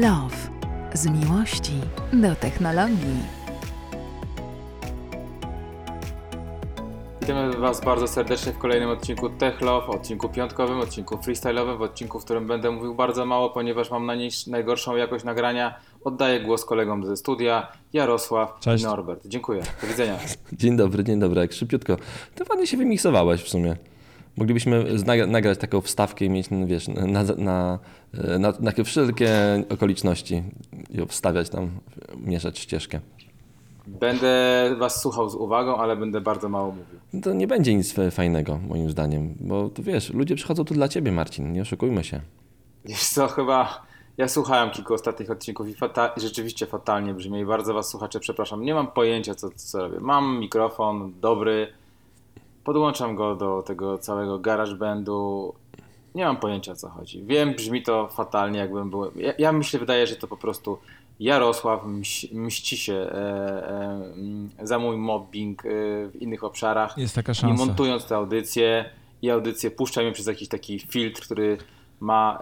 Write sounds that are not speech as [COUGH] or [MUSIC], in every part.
Love. Z miłości do technologii. Witamy Was bardzo serdecznie w kolejnym odcinku Tech Love, odcinku piątkowym, odcinku freestyle'owym, w odcinku, w którym będę mówił bardzo mało, ponieważ mam na niej najgorszą jakość nagrania. Oddaję głos kolegom ze studia, Jarosław Cześć. i Norbert. Dziękuję. Do widzenia. [LAUGHS] Dzień dobry, dzień dobry, jak szybciutko. To ładnie się wymiksowałeś w sumie. Moglibyśmy nagrać taką wstawkę i mieć, no wiesz, na, na, na, na, wszelkie okoliczności i obstawiać tam, mieszać ścieżkę. Będę Was słuchał z uwagą, ale będę bardzo mało mówił. No To nie będzie nic fajnego, moim zdaniem, bo tu wiesz, ludzie przychodzą tu dla ciebie, Marcin, nie oszukujmy się. Wiesz co, chyba ja słuchałem kilku ostatnich odcinków i fata- i rzeczywiście fatalnie brzmi i bardzo Was słuchacze przepraszam. Nie mam pojęcia co, co robię. Mam mikrofon dobry, podłączam go do tego całego GarageBandu. Nie mam pojęcia o co chodzi. Wiem, brzmi to fatalnie jakbym był... Ja, ja mi się wydaje, że to po prostu Jarosław mś, mści się e, e, mm, za mój mobbing e, w innych obszarach. Jest taka I szansa. montując tę audycję i audycję puszczam ją przez jakiś taki filtr, który ma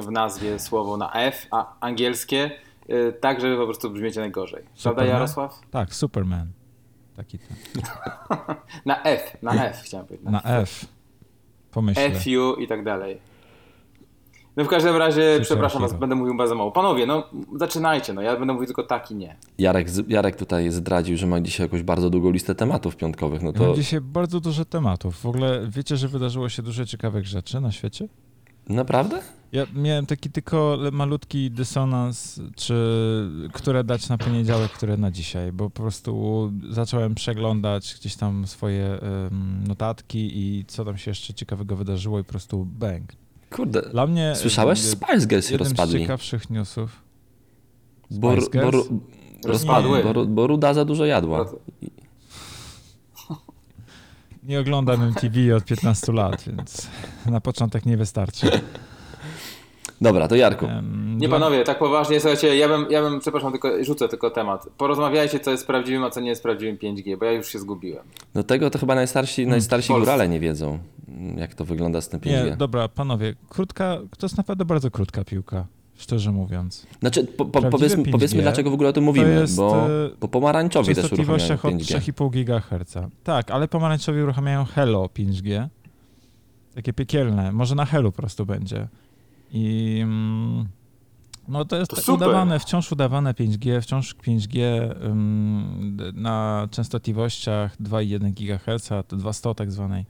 w nazwie słowo na F, a angielskie, y, tak żeby po prostu brzmiecie najgorzej. Prawda Superman? Jarosław? Tak, Superman. Taki ten. [LAUGHS] Na F, na F chciałem powiedzieć. Na F. Pomyślę. FU i tak dalej. No w każdym razie, Słyszałem przepraszam was, będę mówił bardzo mało. Panowie, no zaczynajcie, no ja będę mówił tylko tak i nie. Jarek, Jarek tutaj zdradził, że ma dzisiaj jakąś bardzo długą listę tematów piątkowych, no to Mam dzisiaj bardzo dużo tematów. W ogóle wiecie, że wydarzyło się dużo ciekawych rzeczy na świecie? naprawdę? Ja miałem taki tylko malutki dysonans, czy które dać na poniedziałek, które na dzisiaj, bo po prostu zacząłem przeglądać gdzieś tam swoje em, notatki i co tam się jeszcze ciekawego wydarzyło i po prostu bang. Kurde, Dla mnie słyszałeś? Spice Girls się jednym z rozpadli. ciekawszych newsów. Bo, Spice bo, Girls? Rozpadły. bo, bo Ruda za dużo jadła. Roz- Nie oglądam MTV od 15 lat, więc na początek nie wystarczy. Dobra, to Jarku. Nie panowie, tak poważnie, słuchajcie, ja bym, ja bym, przepraszam, tylko rzucę tylko temat. Porozmawiajcie, co jest prawdziwym, a co nie jest prawdziwym 5G, bo ja już się zgubiłem. No tego to chyba najstarsi, najstarsi Polsce. górale nie wiedzą, jak to wygląda z tym 5G. Nie, dobra, panowie, krótka, to jest naprawdę bardzo krótka piłka, szczerze mówiąc. Znaczy, po, po, powiedzmy, 5G powiedzmy, dlaczego w ogóle o tym mówimy, jest, bo, e, bo pomarańczowi W też uruchamiają częstotliwościach od 5G. 3,5 GHz. Tak, ale pomarańczowi uruchamiają Hello 5G. Takie piekielne. Może na Hello po prostu będzie. I mm, no to jest To tak udawane, wciąż udawane 5G, wciąż 5G ym, d- na częstotliwościach 2,1 GHz, to 200 tak zwanej.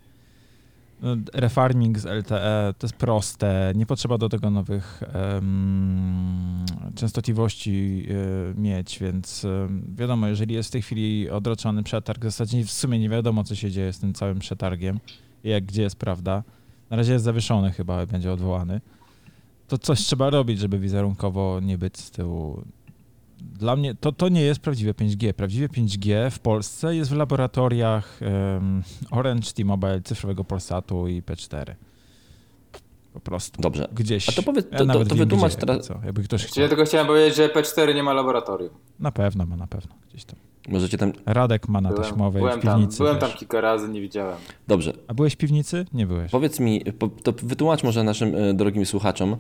No, Refarming z LTE to jest proste, nie potrzeba do tego nowych em, częstotliwości y, mieć, więc ym, wiadomo, jeżeli jest w tej chwili odroczony przetarg, w zasadzie w sumie nie wiadomo, co się dzieje z tym całym przetargiem jak, gdzie jest prawda. Na razie jest zawieszony chyba, będzie odwołany. To coś trzeba robić, żeby wizerunkowo nie być z tyłu. Dla mnie to, to nie jest prawdziwe 5G. Prawdziwe 5G w Polsce jest w laboratoriach em, Orange, T-Mobile, cyfrowego Polsatu i P4. Po prostu. Dobrze. Gdzieś. A to powiedz- Ja to- to- nawet to wytłumacz gdzie, teraz- jakby Co, jakby ktoś chciał. ja tylko chciałem powiedzieć, że P4 nie ma laboratorium. Na pewno ma, na pewno. Gdzieś tam. Możecie tam... Radek ma na Byłem, taśmowej byłem w tam, piwnicy. byłem tam kilka razy, nie widziałem. Dobrze, A byłeś w piwnicy? Nie byłeś. powiedz mi, to wytłumacz może naszym e, drogim słuchaczom, e,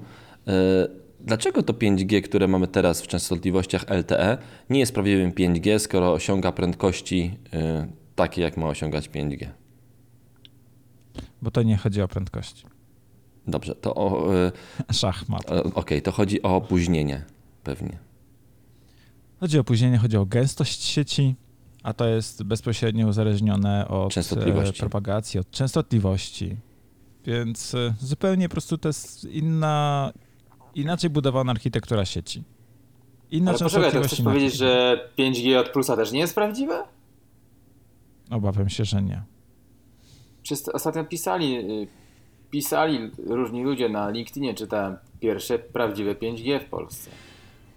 dlaczego to 5G, które mamy teraz w częstotliwościach LTE, nie jest prawdziwym 5G, skoro osiąga prędkości e, takie, jak ma osiągać 5G? Bo to nie chodzi o prędkość. Dobrze, to o, [LAUGHS] Szachmat. okej, to chodzi o opóźnienie pewnie. Chodzi o opóźnienie, chodzi o gęstość sieci, a to jest bezpośrednio uzależnione od Częstotliwości. e, propagacji, od częstotliwości. Więc e, zupełnie po prostu to jest inna, inaczej budowana architektura sieci. Inna Ale poczekaj, to częstotliwość. chcesz powiedzieć, że 5G od plusa też nie jest prawdziwe? Obawiam się, że nie. Przez ostatnio pisali, y, pisali różni ludzie na LinkedInie, czytałem pierwsze prawdziwe 5G w Polsce.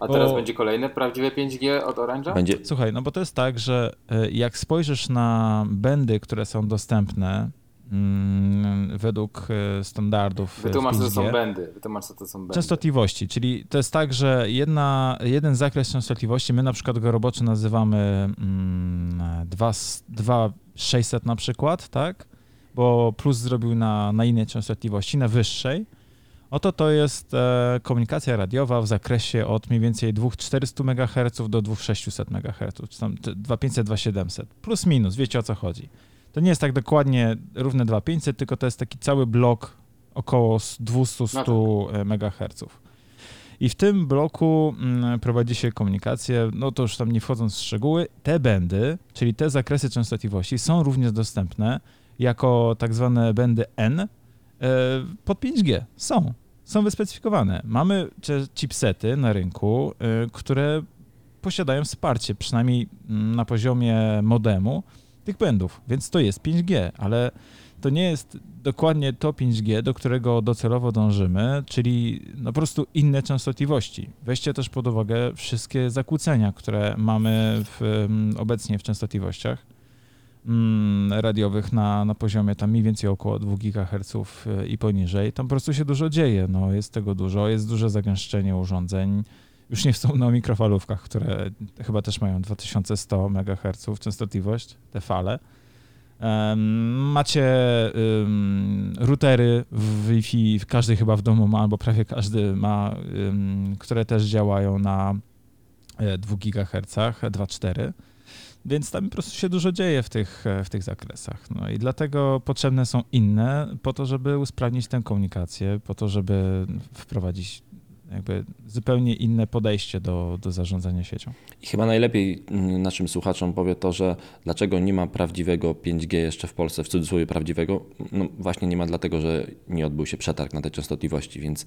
A Bo- teraz będzie kolejne prawdziwe 5G od Orange'a? Będzie, Słuchaj, no bo to jest tak, że e, jak spojrzysz na bendy, które są dostępne mm, według e, standardów e, Wytłumacz, co to 5G, są bendy. Wytłumacz, co to są bendy. Częstotliwości, czyli to jest tak, że jedna, jeden zakres częstotliwości, my na przykład go roboczo nazywamy mm, 2600 na przykład, tak? Bo plus zrobił na, na innej częstotliwości, na wyższej. Oto to jest e, komunikacja radiowa w zakresie od mniej więcej 2400 MHz do 2600 MHz, czy tam te 2500, 2700, plus minus, wiecie o co chodzi. To nie jest tak dokładnie równe 2500, tylko to jest taki cały blok około 200-100 MHz. I w tym bloku mm, prowadzi się komunikację, no to już tam nie wchodząc w szczegóły, te bendy, czyli te zakresy częstotliwości są również dostępne jako tak zwane bendy N e, pod 5G. Są, są wyspecyfikowane. Mamy chipsety na rynku, e, które posiadają wsparcie, przynajmniej mm, na poziomie modemu tych bendów, więc to jest 5G, ale to nie jest dokładnie to 5G, do którego docelowo dążymy, czyli no po prostu inne częstotliwości. Weźcie też pod uwagę wszystkie zakłócenia, które mamy w, mm, obecnie w częstotliwościach radiowych na, na poziomie tam mniej więcej około 2 GHz y, i poniżej. Tam po prostu się dużo dzieje, no jest tego dużo, jest duże zagęszczenie urządzeń. Już nie wspomnę o mikrofalówkach, które chyba też mają 2100 MHz częstotliwość, te fale. Macie ym, routery w Wi-Fi, każdy chyba w domu ma, albo prawie każdy ma, ym, które też działają na e, 2 GHz, 2,4. Więc tam po prostu się dużo dzieje w tych, e, w tych zakresach. No i dlatego potrzebne są inne, po to, żeby usprawnić tę komunikację, po to, żeby wprowadzić jakby zupełnie inne podejście do, do zarządzania siecią. I chyba najlepiej mm, naszym słuchaczom powie to, że dlaczego nie ma prawdziwego 5G jeszcze w Polsce, w cudzysłowie prawdziwego, no właśnie nie ma dlatego, że nie odbył się przetarg na te częstotliwości, więc,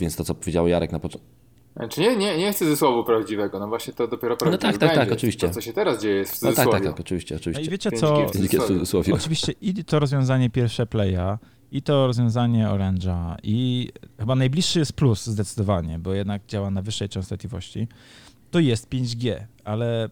więc to, co powiedział Jarek na początku, Znaczy nie, nie, nie w cudzysłowu prawdziwego, no właśnie to dopiero prawdziwe tak, tak, tak, będzie. oczywiście. To, co się teraz dzieje jest w no tak, cudzysłowie. tak, tak, oczywiście, No oczywiście. i wiecie 5G co, w 5G w cudzysłowie. [LAUGHS] Oczywiście i to rozwiązanie pierwsze Playa, i to rozwiązanie Orange'a, i chyba najbliższy jest Plus zdecydowanie, bo jednak działa na wyższej częstotliwości. To jest 5G, ale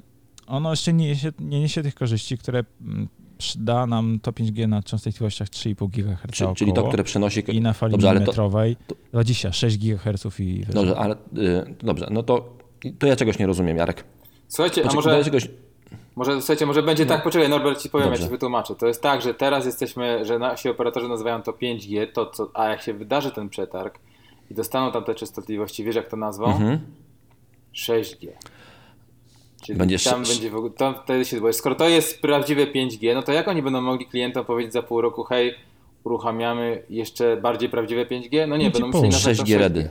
ono jeszcze nie niesie, nie niesie tych korzyści, które mm, da nam to 5G na częstotliwościach 3,5 GHz Czy, około czyli to, które przenosi... i na fali Dobrze, ale to- to- 26 GHz i wyżej. Dobrze, ale y, dobrze, no to, to ja czegoś nie rozumiem, Jarek. Słuchajcie, a Poczekaj, może, czegoś, może, słuchajcie, może będzie tak, poczekaj Norbert ci powiem, Dobrze. ja ci wytłumaczę. To jest tak, że teraz jesteśmy, że nasi operatorzy nazywają to 5G, to co, a jak się wydarzy ten przetarg i dostaną tam te częstotliwości, wiesz jak to nazwą? Mhm. 6G. Czyli Będzie tam będzie w ogóle, tam wtedy się, bo skoro to jest prawdziwe 5G, no to jak oni będą mogli klientom powiedzieć za pół roku, hej, uruchamiamy jeszcze bardziej prawdziwe 5G? No nie, Pięć i będą pół. musieli to 6G redy.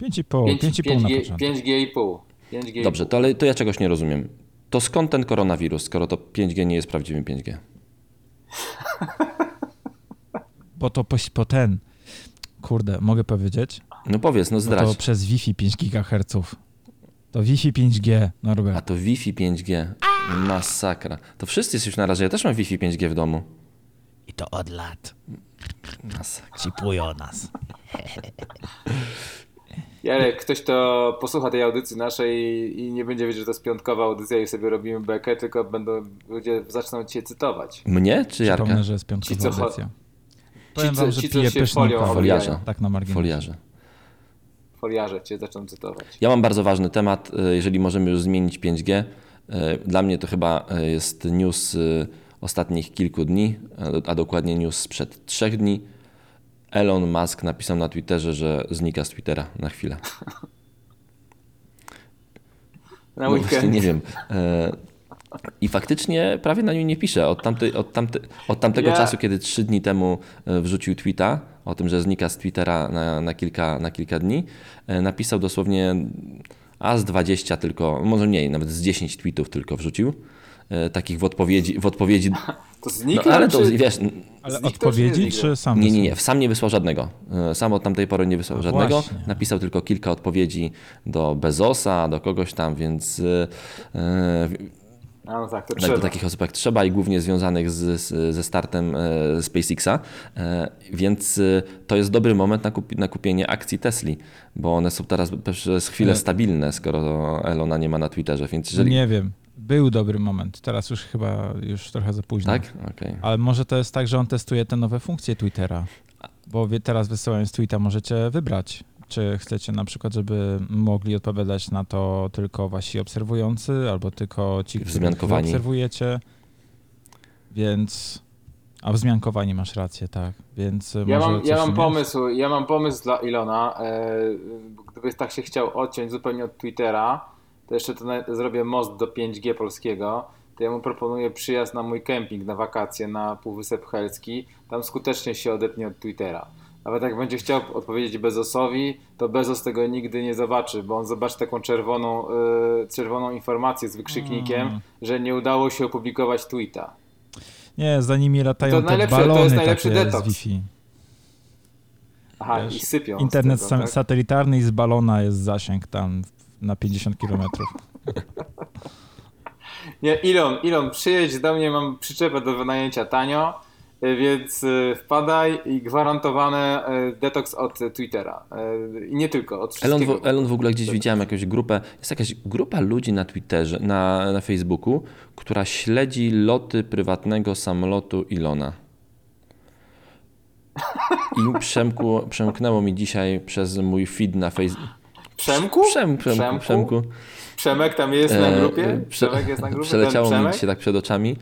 5,5, 5,5 na 5G, początek. 5G i pół. 5G i Dobrze, to, ale to ja czegoś nie rozumiem. To skąd ten koronawirus, skoro to 5G nie jest prawdziwym 5G? [LAUGHS] Bo to po, po ten, kurde, mogę powiedzieć? No powiedz, no zdradź. to przez Wi-Fi 5 GHz. To Wi-Fi 5G, A to Wi-Fi 5G. Masakra. To wszyscy jesteśmy na razie. Ja też mam Wi-Fi 5G w domu. I to od lat. Masakra. Chipują nas. Jarek, ktoś to posłucha tej audycji naszej i nie będzie wiedzieć, że to jest piątkowa audycja i sobie robimy bekę, tylko będą ludzie zaczną cię cytować. Mnie czy Jarka? Przypomnę, że jest Ci, piątkowa co cho- audycja. Powiem co- wam, że ci, co piję się pyszną folią kawę. Foliarza. Tak na marginesie. Foliarze. Foliarze cię zaczną cytować. Ja mam bardzo ważny temat, y, jeżeli możemy już zmienić 5G. Y, Dla mnie to chyba y, jest news ostatnich kilku dni, a- dokładnie news sprzed trzech dni. Elon Musk napisał na Twitterze, że znika z Twittera na chwilę. [LAUGHS] Na No weekend. nie wiem. E, I faktycznie prawie na nim nie pisze. Od, tamtej, od, tamte, od tamtego Ja- czasu, kiedy trzy dni temu e, wrzucił tweeta o tym, że znika z Twittera na, na, kilka, na kilka dni, e, napisał dosłownie a z 20 tylko, może mniej, nawet z 10 tweetów tylko wrzucił. e, Takich w odpowiedzi, w odpowiedzi [LAUGHS] To no, znika, ale to czy... wiesz, Ale odpowiedzi, nie czy sam? nie, nie, nie, sam nie wysłał żadnego. E, Sam od tamtej pory nie wysłał A żadnego. właśnie. Napisał tylko kilka odpowiedzi do Bezosa, do kogoś tam, więc A no tak, to tak, trzeba. do takich osób jak trzeba i głównie związanych z, z, ze startem e, SpaceXa, e, więc e, to jest dobry moment na, kupi, na kupienie akcji Tesli, bo one są teraz przez chwilę Nie. stabilne, skoro Elona nie ma na Twitterze, więc jeżeli... Nie wiem. Był dobry moment. Teraz już chyba już trochę za późno. Tak? Okej. Ale może to jest tak, że on testuje te nowe funkcje Twittera. Bo wie, teraz wysyłając tweeta możecie wybrać, czy chcecie na przykład, żeby mogli odpowiadać na to tylko wasi obserwujący, albo tylko ci, których Wzmiankowani. obserwujecie. Więc... A wzmiankowanie masz rację, tak. Więc Ja mam, ja mam pomysł, ja mam pomysł dla Ilona. E, gdyby tak się chciał odciąć zupełnie od Twittera, to jeszcze to zrobię most do 5G polskiego. To ja mu proponuję przyjazd na mój kemping na wakacje na Półwysep Helski. Tam skutecznie się odetnie od Twittera. Nawet jak będzie chciał odpowiedzieć Bezosowi, to Bezos tego nigdy nie zobaczy, bo on zobaczy taką czerwoną, e, czerwoną informację z wykrzyknikiem, Mm. że nie udało się opublikować tweeta. Nie, za nimi latają To te najlepsze- to jest balony najlepszy takie detoks. z Wi-Fi. Aha, Wiesz, i sypią. Internet tego, tak? satelitarny i z balona jest zasięg tam na 50 km. [LAUGHS] Nie, Ilon, Ilon, przyjedź do mnie, mam przyczepę do wynajęcia tanio, więc y, wpadaj i gwarantowany y, detoks od Twittera. I nie tylko, od Elon w, Elon w ogóle gdzieś widziałem jakąś grupę, jest jakaś grupa ludzi na Twitterze, na, na Facebooku, która śledzi loty prywatnego samolotu Ilona. I przemku, przemknęło mi dzisiaj przez mój feed na Facebooku. Przemku? Przem, przemku, Przemku? przemku. Przemek tam jest na E, grupie? prze- Przemek jest na grupie? Przeleciało mi dzisiaj tak przed oczami, e,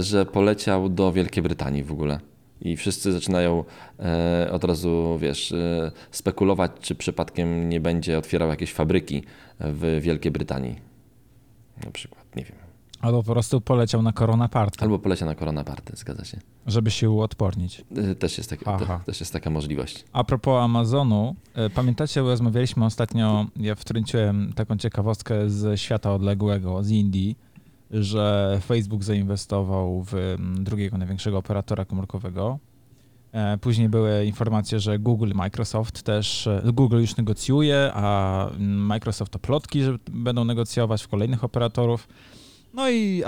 że poleciał do Wielkiej Brytanii w ogóle. I wszyscy zaczynają e, od razu, wiesz, e, spekulować, czy przypadkiem nie będzie otwierał jakieś fabryki w Wielkiej Brytanii. Na przykład, nie wiem. Albo po prostu poleciał na Corona Party, Albo poleciał na Corona Party, zgadza się. żeby się uodpornić. E, Też jest, te, też jest taka możliwość. A propos Amazonu, e, pamiętacie, rozmawialiśmy ostatnio, ja wtrąciłem taką ciekawostkę z świata odległego, z Indii, że Facebook zainwestował w mm, drugiego największego operatora komórkowego. E, Później były informacje, że Google, Microsoft też, e, Google już negocjuje, a mm, Microsoft to plotki, że będą negocjować w kolejnych operatorów. No i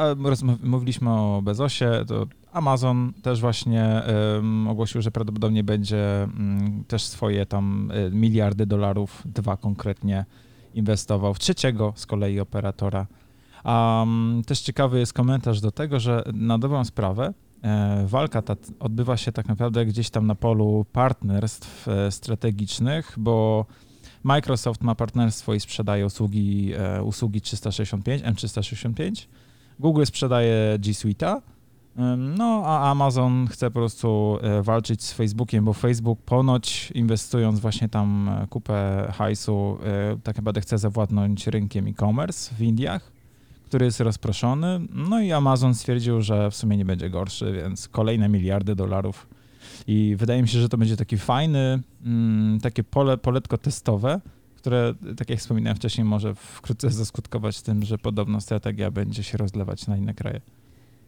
mówiliśmy o Bezosie, to Amazon też właśnie em, ogłosił, że prawdopodobnie będzie mm, też swoje tam e, miliardy dolarów, dwa konkretnie, inwestował w trzeciego z kolei operatora. Mm, też ciekawy jest komentarz do tego, że na dobrą sprawę e, walka ta odbywa się tak naprawdę gdzieś tam na polu partnerstw e, strategicznych, bo Microsoft ma partnerstwo i sprzedaje usługi, e, usługi 365, M365. Google sprzedaje G Suite'a, no a Amazon chce po prostu walczyć z Facebookiem, bo Facebook ponoć inwestując właśnie tam kupę hajsu, tak naprawdę chce zawładnąć rynkiem e-commerce w Indiach, który jest rozproszony. No i Amazon stwierdził, że w sumie nie będzie gorszy, więc kolejne miliardy dolarów. I wydaje mi się, że to będzie taki fajny, mm, takie pole, poletko testowe, które, tak jak wspominałem wcześniej, może wkrótce zaskutkować tym, że podobna strategia będzie się rozlewać na inne kraje.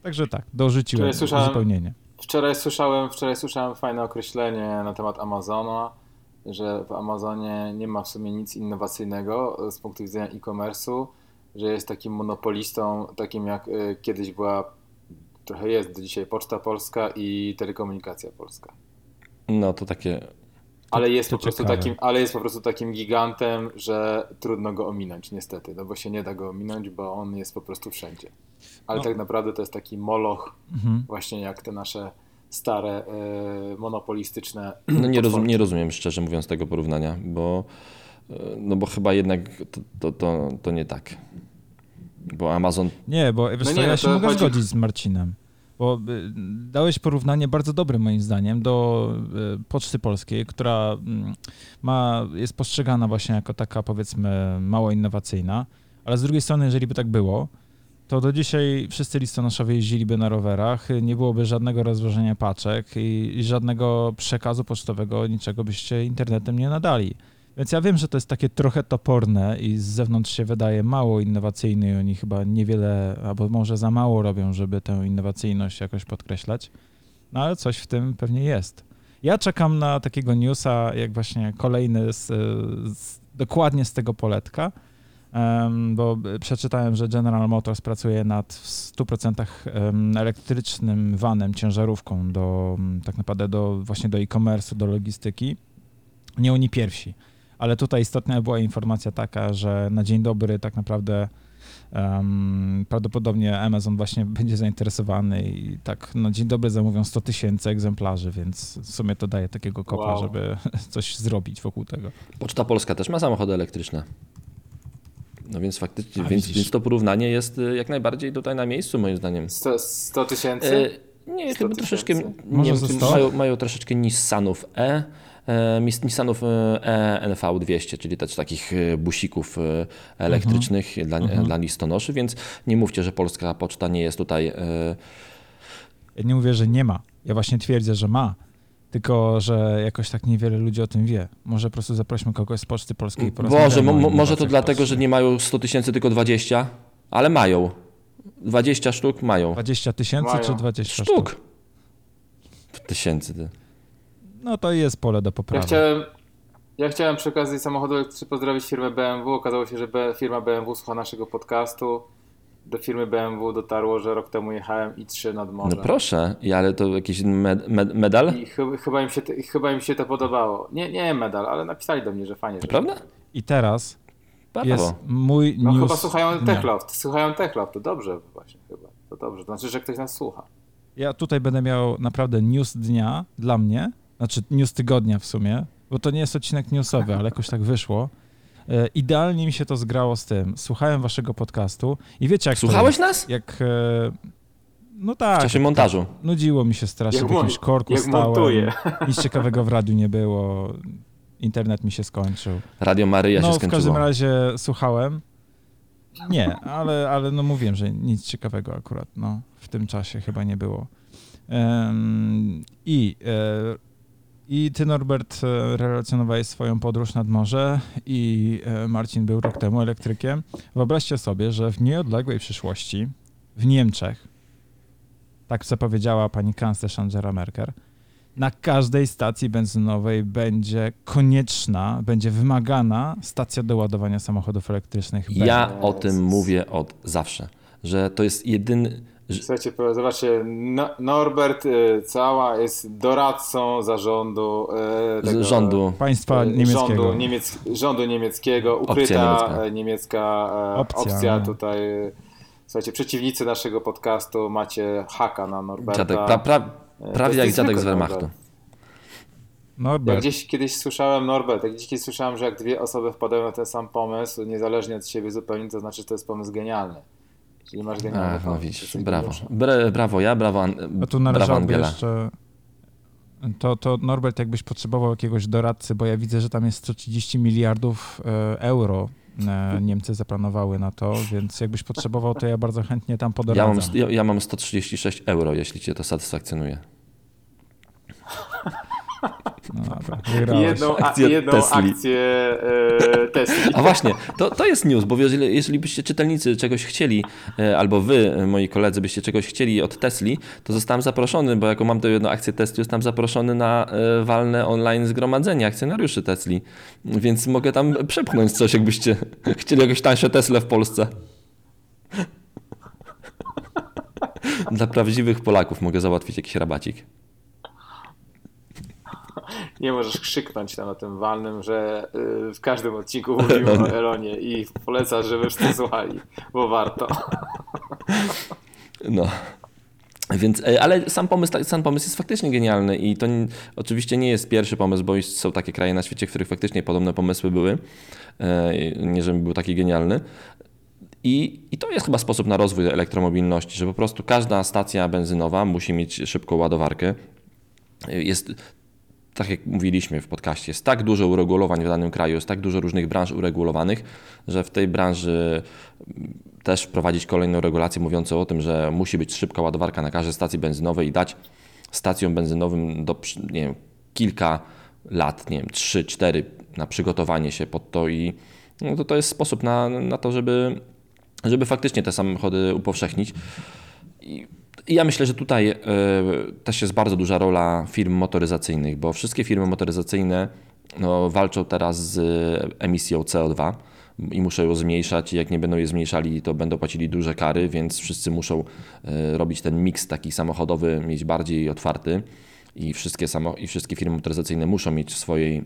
Także tak, dorzuciłem uzupełnienie. Wczoraj słyszałem, wczoraj słyszałem fajne określenie na temat Amazona, że w Amazonie nie ma w sumie nic innowacyjnego z punktu widzenia e-commerce'u, że jest takim monopolistą, takim jak y, kiedyś była, trochę jest do dzisiaj Poczta Polska i Telekomunikacja Polska. No to takie Ale jest, po prostu ciekawe. takim, ale jest po prostu takim gigantem, że trudno go ominąć niestety, no bo się nie da go ominąć, bo on jest po prostu wszędzie. Ale No. tak naprawdę to jest taki moloch, Mhm. właśnie jak te nasze stare, e, monopolistyczne No nie, rozum, nie rozumiem szczerze mówiąc tego porównania, bo, e, no bo chyba jednak to, to, to, to nie tak. Bo Amazon Nie, bo wiesz No co, nie, ja no się to mogę chodzi- zgodzić z Marcinem. Bo y, dałeś porównanie bardzo dobre moim zdaniem do y, Poczty Polskiej, która mm, ma, jest postrzegana właśnie jako taka powiedzmy mało innowacyjna, ale z drugiej strony, jeżeli by tak było, to do dzisiaj wszyscy listonoszowie jeździliby na rowerach, nie byłoby żadnego rozwożenia paczek i, i żadnego przekazu pocztowego, niczego byście internetem nie nadali. Więc ja wiem, że to jest takie trochę toporne i z zewnątrz się wydaje mało innowacyjny i oni chyba niewiele, albo może za mało robią, żeby tę innowacyjność jakoś podkreślać. No ale coś w tym pewnie jest. Ja czekam na takiego newsa, jak właśnie kolejny z, z, dokładnie z tego poletka, bo przeczytałem, że General Motors pracuje nad w 100% em, elektrycznym vanem, ciężarówką do mm, tak naprawdę do właśnie do e-commerce'u, do logistyki. Nie oni pierwsi. Ale tutaj istotna była informacja taka, że na dzień dobry tak naprawdę em, prawdopodobnie Amazon właśnie [LAUGHS] będzie zainteresowany i tak na dzień dobry zamówią 100 tysięcy egzemplarzy, więc w sumie to daje takiego kopa, Wow. żeby [LAUGHS] coś zrobić wokół tego. Poczta Polska też ma samochody elektryczne. No więc faktycznie, A, więc, więc to porównanie jest y, jak najbardziej tutaj na miejscu moim zdaniem. 100 100 tysięcy? Nie, 100 chyba troszeczkę. Nie Może wiem, ze czy 100? mają, mają troszeczkę Nissanów E. e, Nissanów e, ENV 200, czyli też takich e, busików e, elektrycznych dla, dla listonoszy, więc nie mówcie, że polska poczta nie jest tutaj. e, Ja nie mówię, że nie ma. Ja właśnie twierdzę, że ma. Tylko, że jakoś tak niewiele ludzi o tym wie. Może po prostu zaprośmy kogoś z Poczty Polskiej. Boże, może to dlatego, że nie mają 100 tysięcy, tylko 20, ale mają. 20 sztuk mają. 20 tysięcy Mają. czy 20 sztuk? Sztuk. Tysięcy. No to jest pole do Ja poprawy. chciałem, ja chciałem przy okazji samochodu elektrycznego pozdrowić firmę BMW. Okazało się, że firma BMW słucha naszego podcastu. Do firmy BMW dotarło, że rok temu jechałem i3 nad No morze. proszę, i ale to jakiś med, med, medal? I chyba, chyba, im się to, chyba im się to podobało. Nie, nie medal, ale napisali do mnie, że fajnie. Że Prawda? I teraz Brawo. jest mój No news chyba słuchają. Techloft. Słuchają Techloft, to dobrze właśnie chyba. To dobrze, to znaczy, że ktoś nas słucha. Ja tutaj będę miał naprawdę news dnia dla mnie, znaczy news tygodnia w sumie, bo to nie jest odcinek newsowy, ale jakoś tak wyszło. E, Idealnie mi się to zgrało z tym. Słuchałem waszego podcastu i wiecie jak to Słuchałeś jest? nas? Jak... e, No W tak, czasie montażu. nudziło mi się strasznie, Jak w jakimś korku jak stałem, montuję. [LAUGHS] nic ciekawego w radiu nie było, internet mi się skończył. Radio Maryja no się w skończyło. każdym razie słuchałem. Nie, ale, ale no mówiłem, że nic ciekawego akurat no, w tym czasie chyba nie było. Em, I, e, I ty, Norbert, e, relacjonowałeś swoją podróż nad morze i e, Marcin był rok temu elektrykiem. Wyobraźcie sobie, że w nieodległej przyszłości w Niemczech, tak zapowiedziała pani kanclerz Angela Merkel, na każdej stacji benzynowej będzie konieczna, będzie wymagana stacja do ładowania samochodów elektrycznych. Ja o tym mówię od zawsze, że to jest jedyny. Słuchajcie, zobaczcie, no, Norbert y, cała jest doradcą zarządu y, tego, rządu. Państwa y, niemieckiego. Rządu, niemiec, rządu niemieckiego, Opcja ukryta niemiecka. niemiecka, niemiecka e, Opcja, opcja, tutaj. Słuchajcie, przeciwnicy naszego podcastu macie haka na Norberta. Dziadek, pra, pra, prawie jak dziadek z Wehrmachtu. Norbert. Ja Norbert, gdzieś kiedyś słyszałem, Norbert, jak gdzieś kiedyś słyszałem, że jak dwie osoby wpadają na ten sam pomysł, niezależnie od siebie zupełnie, to znaczy, że to jest pomysł genialny. Czyli masz genialny Ach, no widzisz, brawo. Bre, brawo ja, brawo, An, a tu brawo Angela. jeszcze... To, to Norbert, jakbyś potrzebował jakiegoś doradcy, bo ja widzę, że tam jest 130 miliardów e, euro e, Niemcy zaplanowały na to, więc jakbyś potrzebował, to ja bardzo chętnie tam Ja podoradzam. mam, ja, ja mam 136 euro, jeśli cię to satysfakcjonuje. [LAUGHS] No, jedną, a, Akcję jedną Tesli. akcję e, Tesli. A właśnie, to, to jest news, bo jeżeli, jeżeli byście czytelnicy czegoś chcieli, e, albo wy, e, moi koledzy, byście czegoś chcieli od Tesli, to zostałem zaproszony, bo jako mam tę jedną akcję Tesli, zostałem zaproszony na e, walne online zgromadzenie akcjonariuszy Tesli, więc mogę tam przepchnąć coś, jakbyście [LAUGHS] chcieli jakieś tańsze Tesla w Polsce. [LAUGHS] Dla prawdziwych Polaków mogę załatwić jakiś rabacik. Nie możesz krzyknąć tam na tym walnym, że y, w każdym odcinku mówimy o Elonie i polecasz, żeby wszyscy słuchali, bo warto. No. Więc, e, ale sam pomysł, sam pomysł jest faktycznie genialny i to n- oczywiście nie jest pierwszy pomysł, bo są takie kraje na świecie, w których faktycznie podobne pomysły były. E, Nie, żeby był taki genialny. I, I to jest chyba sposób na rozwój elektromobilności, że po prostu każda stacja benzynowa musi mieć szybką ładowarkę. Jest, tak jak mówiliśmy w podcaście, jest tak dużo uregulowań w danym kraju, jest tak dużo różnych branż uregulowanych, że w tej branży też wprowadzić kolejną regulację mówiącą o tym, że musi być szybka ładowarka na każdej stacji benzynowej i dać stacjom benzynowym do, nie wiem, kilka lat, nie wiem, 3, 4 na przygotowanie się pod to i no to, to jest sposób na, na to, żeby, żeby faktycznie te samochody upowszechnić. I ja myślę, że tutaj e, też jest bardzo duża rola firm motoryzacyjnych, bo wszystkie firmy motoryzacyjne no, walczą teraz z emisją CO2 i muszą ją zmniejszać. Jak nie będą je zmniejszali, to będą płacili duże kary, więc wszyscy muszą e, robić ten miks taki samochodowy, mieć bardziej otwarty. I wszystkie, samo, I wszystkie firmy motoryzacyjne muszą mieć w swojej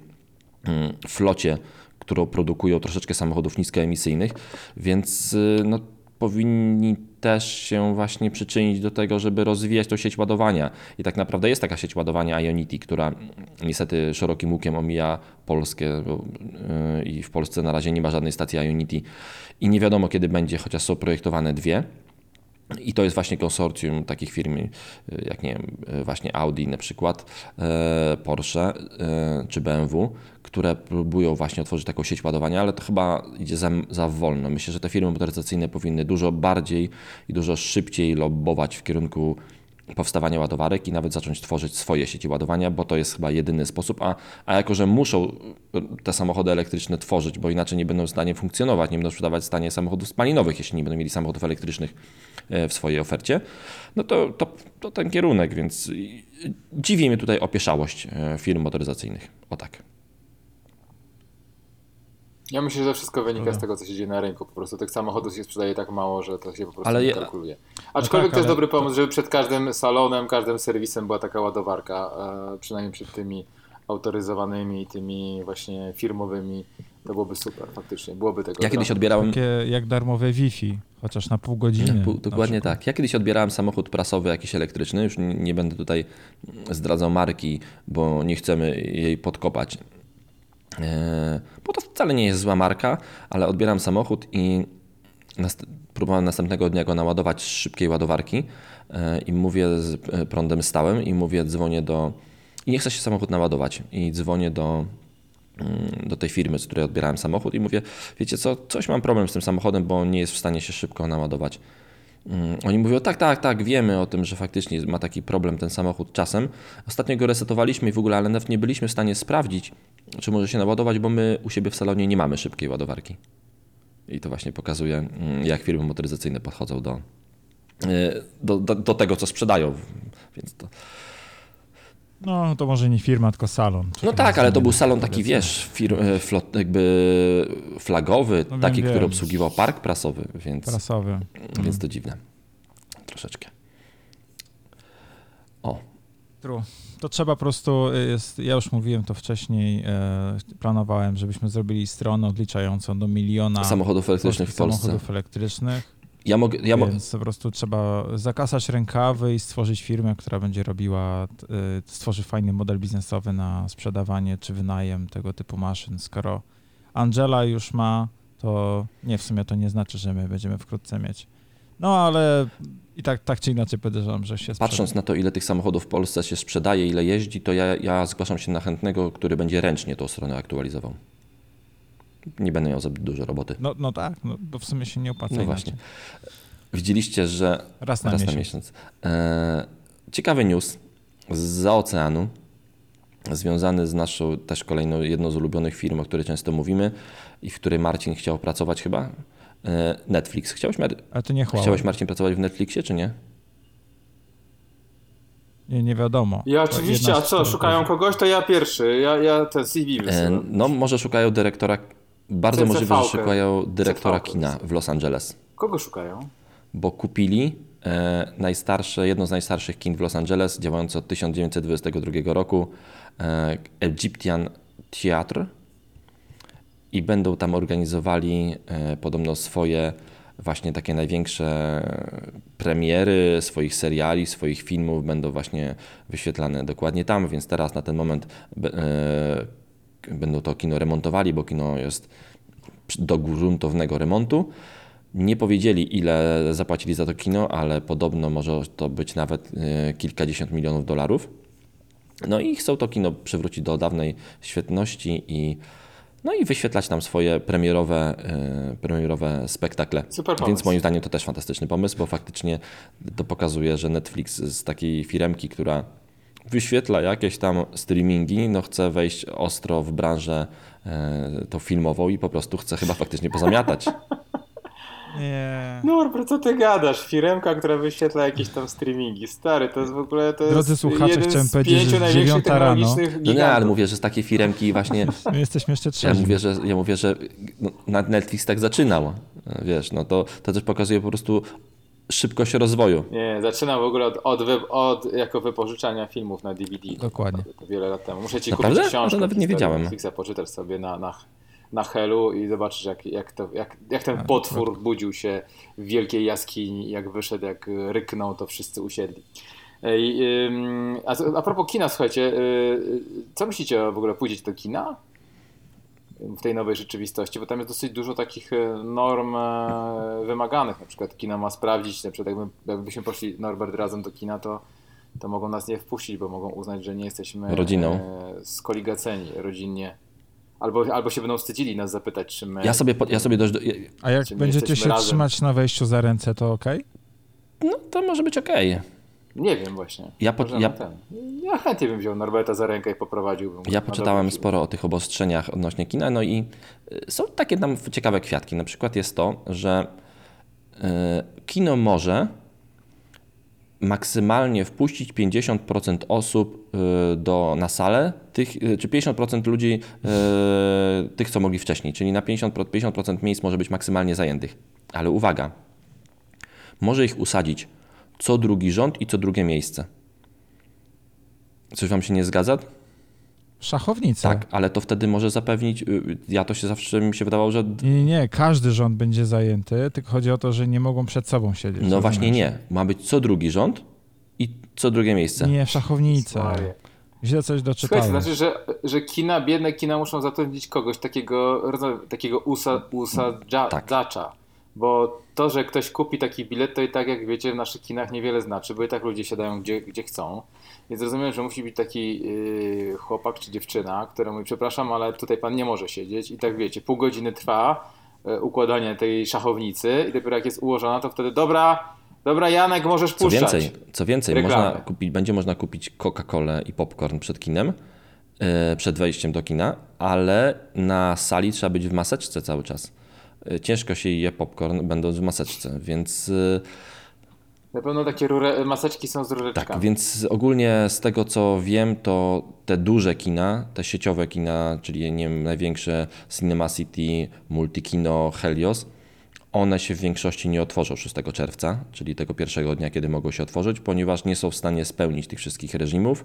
mm, flocie, którą produkują troszeczkę samochodów niskoemisyjnych, więc no, powinni też się właśnie przyczynić do tego, żeby rozwijać tą sieć ładowania. I tak naprawdę jest taka sieć ładowania Ionity, która niestety szerokim łukiem omija Polskę bo, yy, i w Polsce na razie nie ma żadnej stacji Ionity i nie wiadomo kiedy będzie, chociaż są projektowane dwie. I to jest właśnie konsorcjum takich firm y, jak nie wiem, y, właśnie Audi na przykład, e, Porsche czy BMW, które próbują właśnie otworzyć taką sieć ładowania, ale to chyba idzie za, za wolno. Myślę, że te firmy motoryzacyjne powinny dużo bardziej i dużo szybciej lobbować w kierunku powstawania ładowarek i nawet zacząć tworzyć swoje sieci ładowania, bo to jest chyba jedyny sposób, a, a jako, że muszą te samochody elektryczne tworzyć, bo inaczej nie będą w stanie funkcjonować, nie będą sprzedawać w stanie samochodów spalinowych, jeśli nie będą mieli samochodów elektrycznych w swojej ofercie, no to, to, to ten kierunek, więc dziwi mnie tutaj opieszałość e, firm motoryzacyjnych. O tak. Ja myślę, że wszystko wynika z tego, co się dzieje na rynku. Po prostu tych samochodów się sprzedaje tak mało, że to się po prostu Ale nie kalkuluje. Aczkolwiek tak, to jest ale dobry pomysł, żeby przed każdym salonem, każdym serwisem była taka ładowarka, e, przynajmniej przed tymi autoryzowanymi, tymi właśnie firmowymi. To byłoby super, faktycznie. Byłoby tego. Ja kiedyś odbierałem Takie jak darmowe Wi-Fi, chociaż na pół godziny. Pół- Dokładnie tak. Ja kiedyś odbierałem samochód prasowy jakiś elektryczny, już nie, będę tutaj zdradzał marki, bo nie chcemy jej podkopać. Eee, Bo to wcale nie jest zła marka, ale odbieram samochód i nast- próbowałem następnego dnia go naładować z szybkiej ładowarki e, i mówię z e, prądem stałym i mówię, dzwonię do... I nie chce się samochód naładować i dzwonię do do tej firmy, z której odbierałem samochód i mówię, wiecie co, coś mam problem z tym samochodem, bo nie jest w stanie się szybko naładować. Mm, Oni mówią, tak, tak, tak, wiemy o tym, że faktycznie ma taki problem ten samochód czasem. Ostatnio go resetowaliśmy i w ogóle, ale nawet nie byliśmy w stanie sprawdzić, czy może się naładować, bo my u siebie w salonie nie mamy szybkiej ładowarki. I to właśnie pokazuje, mm, jak firmy motoryzacyjne podchodzą do, y, do, do, do tego, co sprzedają. Więc to, No to może nie firma, tylko salon. no tak, ale to był salon taki, wiesz, fir, e, flot, jakby flagowy, No wiem, taki, który wiem. obsługiwał park prasowy, więc, Prasowy. więc to dziwne. Troszeczkę. O, True. To trzeba po prostu, y, jest, ja już mówiłem to wcześniej, e, planowałem, żebyśmy zrobili stronę odliczającą do miliona samochodów elektrycznych w Polsce. samochodów elektrycznych, Ja mogę, ja mo- więc po prostu trzeba zakasać rękawy i stworzyć firmę, która będzie robiła, y, stworzy fajny model biznesowy na sprzedawanie czy wynajem tego typu maszyn. Skoro Angela już ma, to nie, w sumie to nie znaczy, że my będziemy wkrótce mieć. No ale i tak, tak czy inaczej podejrzewam, że się patrząc na to, ile tych samochodów w Polsce się sprzedaje, ile jeździ, to ja, ja zgłaszam się na chętnego, który będzie ręcznie tą stronę aktualizował. Nie będę miał za dużo roboty. No, no tak, no, bo w sumie się nie opłaca No inaczej. właśnie. Widzieliście, że Raz na raz miesiąc. na miesiąc. E, ciekawy news z oceanu, związany z naszą też kolejną jedną z ulubionych firm, o której często mówimy i w której Marcin chciał pracować chyba. E, Netflix. Chciałeś, Mar- Ale to nie chciałeś Marcin pracować w Netflixie, czy nie? Nie, nie wiadomo. Ja To oczywiście, a co, szukają kogoś, to ja pierwszy. Ja, ja ten CV E, wysyłam. no, może szukają dyrektora, bardzo możliwe, że szukają dyrektora kina w Los Angeles. Kogo szukają? bo kupili e, najstarsze, jedno z najstarszych kin w Los Angeles, działające od 1922 roku, e, Egyptian Theatre i będą tam organizowali e, podobno swoje właśnie takie największe premiery swoich seriali, swoich filmów będą właśnie wyświetlane dokładnie tam, więc teraz na ten moment e, będą to kino remontowali, bo kino jest do gruntownego remontu. Nie powiedzieli, ile zapłacili za to kino, ale podobno może to być nawet e, kilkadziesiąt milionów dolarów. No i chcą to kino przywrócić do dawnej świetności i, no i wyświetlać tam swoje premierowe, e, premierowe spektakle. Super Więc pomysł. moim zdaniem to też fantastyczny pomysł, bo faktycznie to pokazuje, że Netflix z takiej firemki, która wyświetla jakieś tam streamingi, no chce wejść ostro w branżę e, tą filmową i po prostu chce chyba faktycznie pozamiatać. [LAUGHS] Nie. Norbert, co ty gadasz? Firemka, która wyświetla jakieś tam streamingi. Stary, to jest w ogóle to Drodzy jest słuchacze, jeden chciałem z powiedzieć, pięciu że dziewiąta rano- technologicznych No nie, ale mówię, że z takiej firemki właśnie [LAUGHS] My jesteśmy jeszcze Ja trzeźwi. mówię, że, ja mówię, że no, na Netflix tak zaczynał. Wiesz, no to, to też pokazuje po prostu szybkość rozwoju. Nie, zaczynam w ogóle od, od, wy, od jako wypożyczania filmów na DVD. Dokładnie. To wiele lat temu. Muszę ci Naprawdę? kupić książkę. To nawet nie wiedziałem. Netflixa, poczytasz sobie na, na, na Helu i zobaczysz, jak, jak, to, jak, jak ten potwór budził się w wielkiej jaskini, jak wyszedł, jak ryknął, to wszyscy usiedli. A, a propos kina, słuchajcie, y, co myślicie o w ogóle pójdziecie do kina? W tej nowej rzeczywistości, bo tam jest dosyć dużo takich e, norm e, wymaganych. Na przykład kino ma sprawdzić, na przykład jakby, jakbyśmy poszli Norbert razem do kina, to, to mogą nas nie wpuścić, bo mogą uznać, że nie jesteśmy Rodziną. e, skoligaceni rodzinnie. Albo, albo się będą wstydzili nas zapytać, czy my... Ja sobie, po- ja sobie dość... do- A jak będziecie się razem? trzymać na wejściu za ręce, to okej? No to może być okej. Nie wiem właśnie. Ja po- ja- ja chętnie bym wziął Norberta za rękę i poprowadziłbym Ja poczytałem sporo o tych obostrzeniach odnośnie kina, no i y, są takie tam ciekawe kwiatki. Na przykład jest to, że y, kino może maksymalnie wpuścić 50% osób y, do, na salę, tych, czy 50% ludzi, tych co mogli wcześniej, czyli na 50%, 50% miejsc może być maksymalnie zajętych. Ale uwaga, może ich usadzić co drugi rząd i co drugie miejsce. Coś wam się nie zgadza? Szachownica. Tak, ale to wtedy może zapewnić, y, ja to się zawsze mi się wydawało, że Nie, nie, nie, każdy rząd będzie zajęty, tylko chodzi o to, że nie mogą przed sobą siedzieć. no właśnie rozumiesz? nie, ma być co drugi rząd i co drugie miejsce. Nie, szachownica. Źle coś doczytałem. Słuchajcie, znaczy, że, że kina, biedne kina muszą zatrudnić kogoś takiego, takiego usa, usadzacza. Bo to, że ktoś kupi taki bilet, to i tak, jak wiecie, w naszych kinach niewiele znaczy, bo i tak ludzie siadają gdzie, gdzie chcą. Więc rozumiem, że musi być taki yy, chłopak czy dziewczyna, który mówi, przepraszam, ale tutaj pan nie może siedzieć. I tak wiecie, pół godziny trwa yy, układanie tej szachownicy i dopiero jak jest ułożona, to wtedy dobra, dobra Janek, możesz Co puszczać. więcej, co więcej Reklamy. można kupić, będzie można kupić Coca-Colę i popcorn przed kinem, y, przed wejściem do kina, ale na sali trzeba być w maseczce cały czas. Y, Ciężko się je popcorn będąc w maseczce, więc y, Na pewno takie rure, maseczki są z rureczkami. Tak, więc ogólnie z tego co wiem, to te duże kina, te sieciowe kina, czyli nie wiem, największe Cinema City, Multikino, Helios, one się w większości nie otworzą 6 czerwca, czyli tego pierwszego dnia, kiedy mogą się otworzyć, ponieważ nie są w stanie spełnić tych wszystkich reżimów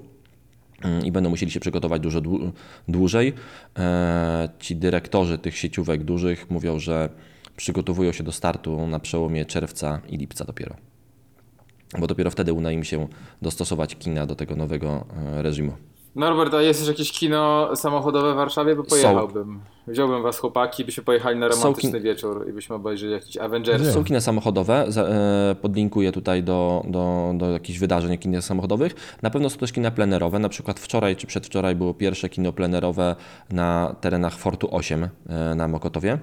i będą musieli się przygotować dużo dłu- dłużej. E, Ci dyrektorzy tych sieciówek dużych mówią, że przygotowują się do startu na przełomie czerwca i lipca dopiero bo dopiero wtedy uda im się dostosować kina do tego nowego e, reżimu. Norbert, a jest już jakieś kino samochodowe w Warszawie? Bo Są. pojechałbym. Wziąłbym was chłopaki, byśmy pojechali na romantyczny kin- wieczór i byśmy obejrzeli jakiś Avengers. Są kina samochodowe, e, podlinkuję tutaj do, do, do jakichś wydarzeń kin samochodowych. Na pewno są też kina plenerowe, na przykład wczoraj czy przedwczoraj było pierwsze kino plenerowe na terenach Fortu 8 e, na Mokotowie,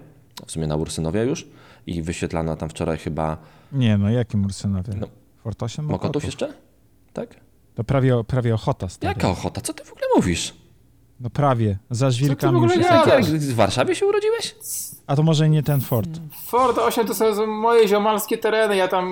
w sumie na Ursynowie już i wyświetlano tam wczoraj chyba Nie, no jakim Ursynowie? No. Fort 8 Mokotów jeszcze? Tak? To prawie, prawie ochota stary. Jaka ochota? Co ty w ogóle mówisz? No prawie. Za żwirkami w już ogóle jest. jakiś- Jak w Warszawie się urodziłeś? A to może nie ten fort. Ford 8 to są moje ziomalskie tereny. Ja tam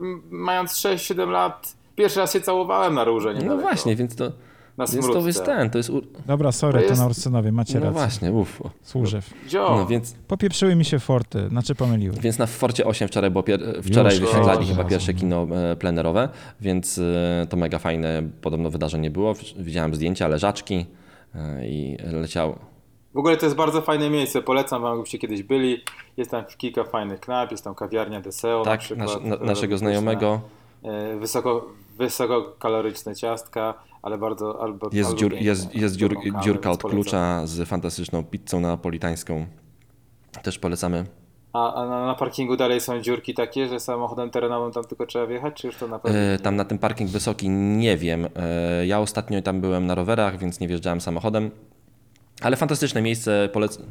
mm, mając 6-7 lat pierwszy raz się całowałem na róże. No niedaleko. właśnie, więc to, Na więc to jest ten, to jest... ur- Dobra, sorry, To to, jest- na Ursynowie, macie No rację. właśnie, uff. Służew. No więc Popieprzyły mi się forty, znaczy pomyliły. Więc na Forcie 8 wczoraj, było pier... wczoraj Już, wyświetlali już, chyba pierwsze kino e, plenerowe, więc e, to mega fajne podobno wydarzenie było. Widziałem zdjęcia, leżaczki e, i leciało. W ogóle to jest bardzo fajne miejsce. Polecam wam, jakbyście kiedyś byli. Jest tam kilka fajnych knajp, jest tam kawiarnia Deseo na Tak, przykład. nasz, na, naszego znajomego E, Wysoko, wysokokaloryczne ciastka, ale bardzo... Albo, jest, dziur, jest, jest dziur, dziurka od klucza z fantastyczną pizzą napolitańską. Też polecamy. A, a na, parkingu dalej są dziurki takie, że samochodem terenowym tam tylko trzeba wjechać, czy już to na pewno? E, Tam na tym parking wysoki nie wiem. E, Ja ostatnio tam byłem na rowerach, więc nie wjeżdżałem samochodem. Ale fantastyczne miejsce, polecam.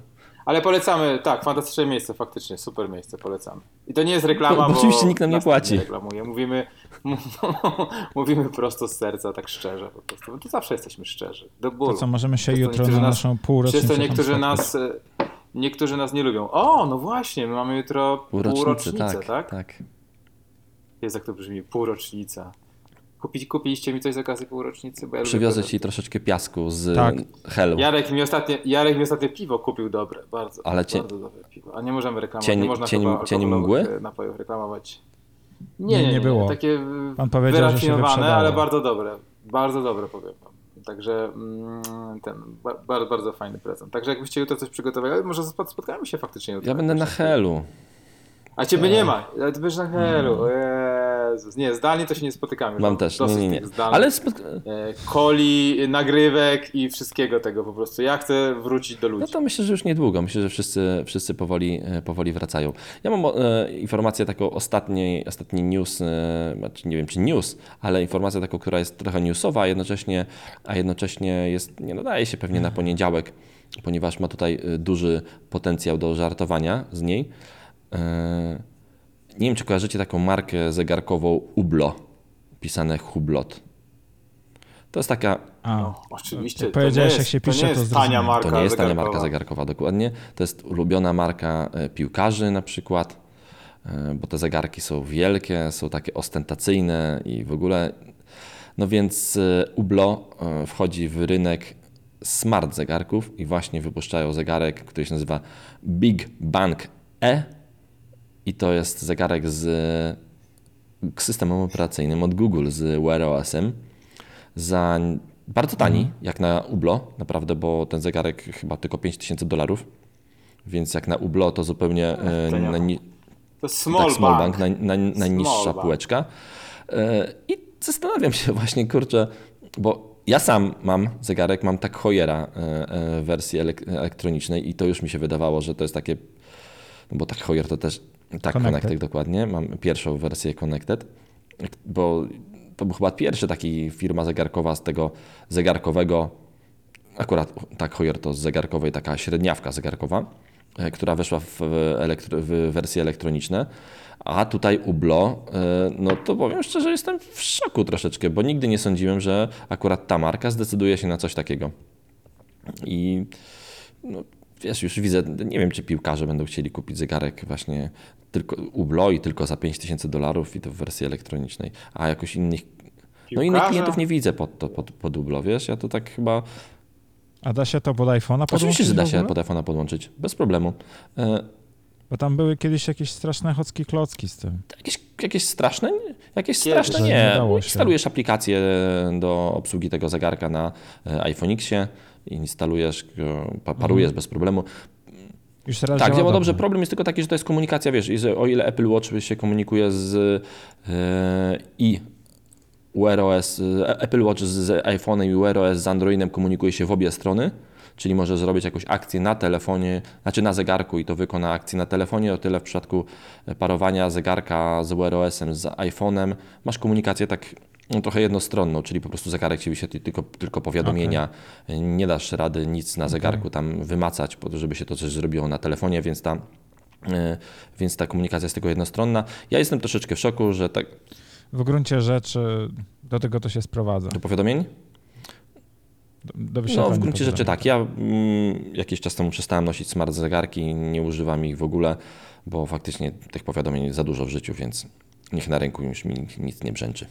Ale polecamy, tak, fantastyczne miejsce, faktycznie, super miejsce, polecamy. I to nie jest reklama, [LAUGHS] Bo bo oczywiście nikt nam nie płaci. Nie reklamuje. Mówimy, [LAUGHS] mówimy prosto z serca, tak szczerze po prostu. Tu zawsze jesteśmy szczerzy, do bólu. To co, możemy się Przez to jutro na nas- naszą półrocznicę Przez to niektórzy nas, e, niektórzy nas nie lubią. O, no właśnie, my mamy jutro Półrocznicy, półrocznicę, tak, tak? tak. Jest jak to brzmi, półrocznica. Kupić, kupiliście mi coś z okazji półrocznicy? Bo ja Przywiozę ci troszeczkę piasku z Tak. Helu. Jarek mi, ostatnio, Jarek mi ostatnio piwo kupił dobre, bardzo, Ale bardzo dobre piwo. A nie możemy reklamować, Cień- nie można cień- chyba cień mgły? e, napojów reklamować. Nie, nie było. Takie Pan powiedział, że się ale bardzo dobre. Bardzo dobre powiem wam. Także mm, ten, ba, bardzo, bardzo fajny prezent. Także jakbyście jutro coś przygotowali, może spot- spotkamy się faktycznie jutro. Ja będę na Helu. A ciebie nie ma, ale ty będziesz na Helu. O Jezus. Nie, zdalnie to się nie spotykamy. Mam też, nie, nie, nie. Ale spot... e, Coli, nagrywek i wszystkiego tego po prostu. Ja chcę wrócić do ludzi. No to myślę, że już niedługo. Myślę, że wszyscy, wszyscy powoli, e, powoli wracają. Ja mam e, informację taką ostatniej, ostatni news, e, znaczy nie wiem czy news, ale informację taką, która jest trochę newsowa, a jednocześnie, a jednocześnie jest, nie nadaje się pewnie na poniedziałek, ponieważ ma tutaj e, duży potencjał do żartowania z niej. E, nie wiem, czy kojarzycie taką markę zegarkową Ublo, pisane Hublot. To jest taka A, No, oczywiście. powiedziałeś, to nie jak się pisze, to nie to jest tania zrozumiałem. marka To nie jest tania zegarkowa. marka zegarkowa, dokładnie. To jest ulubiona marka e, piłkarzy na przykład, e, bo te zegarki są wielkie, są takie ostentacyjne i w ogóle. No więc e, Ublo wchodzi w rynek smart zegarków i właśnie wypuszczają zegarek, który się nazywa Big Bang E i to jest zegarek z e, systemem operacyjnym od Google, z Wear OS-em za bardzo tani, jak na Ublo, naprawdę, bo ten zegarek chyba tylko 5000 dolarów, więc jak na Ublo to zupełnie e, to nie ma. najni- To jest small, tak, small bank, bank. naj, naj, najniższa bank. półeczka. E, I zastanawiam się [LAUGHS] właśnie, kurczę, bo ja sam mam zegarek, mam tak Heuera e, e, wersji elek- elektronicznej i to już mi się wydawało, że to jest takie, bo tak Heuer to też, tak Connected. Connected dokładnie, mam pierwszą wersję Connected, bo to był chyba pierwszy taki firma zegarkowa z tego zegarkowego, akurat tak Heuer to z zegarkowej taka średniawka zegarkowa, e, która weszła w, elektro, w wersje elektroniczne, a tutaj Ublo, e, no to powiem szczerze, jestem w szoku troszeczkę, bo nigdy nie sądziłem, że akurat ta marka zdecyduje się na coś takiego. I no, wiesz, już widzę, nie wiem, czy piłkarze będą chcieli kupić zegarek właśnie tylko Ublo i tylko za 5000 dolarów i to w wersji elektronicznej, a jakoś innych, no innych klientów nie widzę pod, to, pod, pod Ublo, wiesz, ja to tak chyba, a da się to pod iPhone'a podłączyć oczywiście, że da się pod iPhone'a podłączyć, bez problemu. E, Bo tam były kiedyś jakieś straszne chocki klocki z tym. Jakieś, jakieś straszne? Jakieś straszne nie nie. Instalujesz aplikację do obsługi tego zegarka na e, iPhone Xie, instalujesz, e, pa- parujesz bez problemu. Już teraz Tak, działa dobrze. dobrze. Problem jest tylko taki, że to jest komunikacja, wiesz, i że o ile Apple Watch się komunikuje z e, i Wear OS, e, Apple Watch z iPhone'em i Wear OS z Androidem komunikuje się w obie strony, czyli możesz zrobić jakąś akcję na telefonie, znaczy na zegarku i to wykona akcję na telefonie, o tyle w przypadku parowania zegarka z Wear OS-em z iPhone'em masz komunikację tak no, trochę jednostronną, czyli po prostu zegarek ci wyświetli tylko, tylko powiadomienia, nie dasz rady nic na zegarku tam wymacać, po to, żeby się to coś zrobiło na telefonie, więc ta, e, więc ta komunikacja jest tylko jednostronna. Ja jestem troszeczkę w szoku, że tak W gruncie rzeczy do tego to się sprowadza. do powiadomień Do, do No, w gruncie rzeczy tak. Ja mm, jakiś czas temu przestałem nosić smart zegarki, nie używam ich w ogóle, bo faktycznie tych powiadomień jest za dużo w życiu, więc niech na ręku już mi nic nie brzęczy.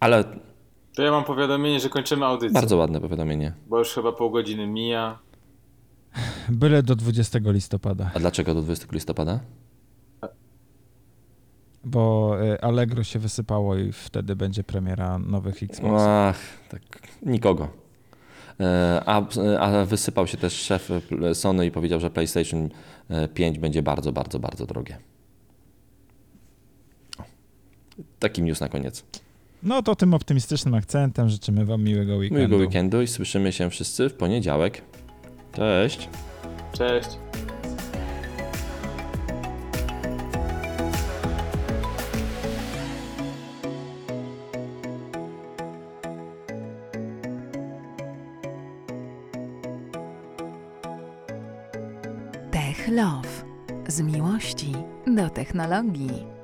Ale To ja mam powiadomienie, że kończymy audycję. bardzo ładne powiadomienie. Bo już chyba pół godziny mija. Byle do 20 listopada, A dlaczego do 20 listopada? bo y, Allegro się wysypało i wtedy będzie premiera nowych Xbox. Ach, tak, nikogo. E, A, a wysypał się też szef Sony i powiedział, że PlayStation 5 będzie bardzo, bardzo, bardzo drogie. Taki news na koniec. No to tym optymistycznym akcentem życzymy wam miłego weekendu. Miłego weekendu i słyszymy się wszyscy w poniedziałek. Cześć. Cześć. Tech Love. Z miłości do technologii.